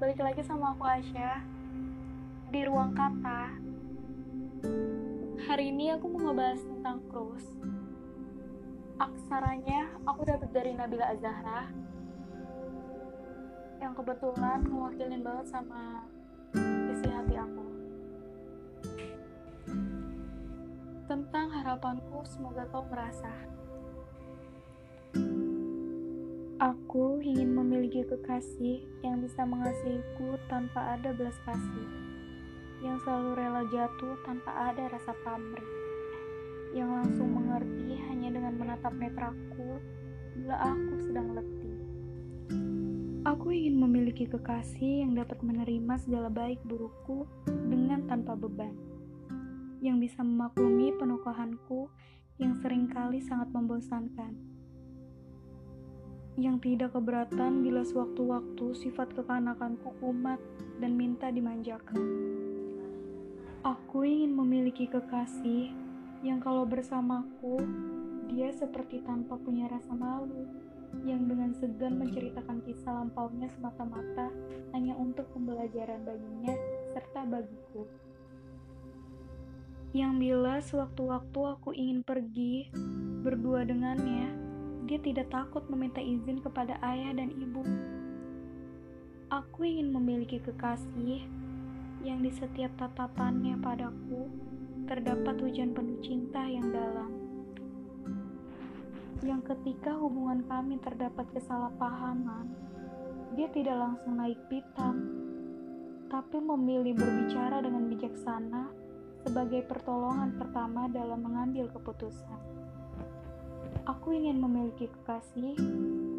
balik lagi sama aku Asya di ruang kata. Hari ini aku mau ngebahas tentang krus. Aksaranya aku dapat dari Nabila Azahra yang kebetulan mewakilin banget sama isi hati aku. Tentang harapanku, semoga kau merasa. Aku ingin memiliki kekasih yang bisa mengasihiku tanpa ada belas kasih, yang selalu rela jatuh tanpa ada rasa pamrih, yang langsung mengerti hanya dengan menatap netraku bila aku sedang letih. Aku ingin memiliki kekasih yang dapat menerima segala baik burukku dengan tanpa beban, yang bisa memaklumi penukahanku yang sering kali sangat membosankan yang tidak keberatan bila sewaktu-waktu sifat kekanakanku kumat dan minta dimanjakan. Aku ingin memiliki kekasih yang kalau bersamaku, dia seperti tanpa punya rasa malu, yang dengan segan menceritakan kisah lampaunya semata-mata hanya untuk pembelajaran baginya serta bagiku. Yang bila sewaktu-waktu aku ingin pergi berdua dengannya, dia tidak takut meminta izin kepada ayah dan ibu. Aku ingin memiliki kekasih yang di setiap tatapannya padaku terdapat hujan penuh cinta yang dalam. Yang ketika hubungan kami terdapat kesalahpahaman, dia tidak langsung naik pitam, tapi memilih berbicara dengan bijaksana sebagai pertolongan pertama dalam mengambil keputusan. Aku ingin memiliki kekasih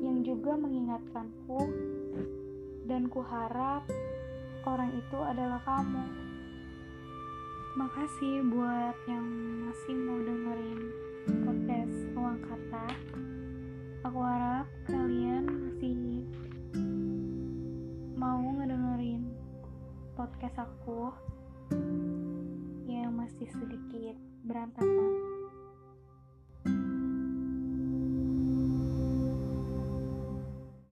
yang juga mengingatkanku dan kuharap orang itu adalah kamu. Makasih buat yang masih mau dengerin podcast Ruang Kata. Aku harap kalian masih mau ngedengerin podcast aku yang masih sedikit berantakan.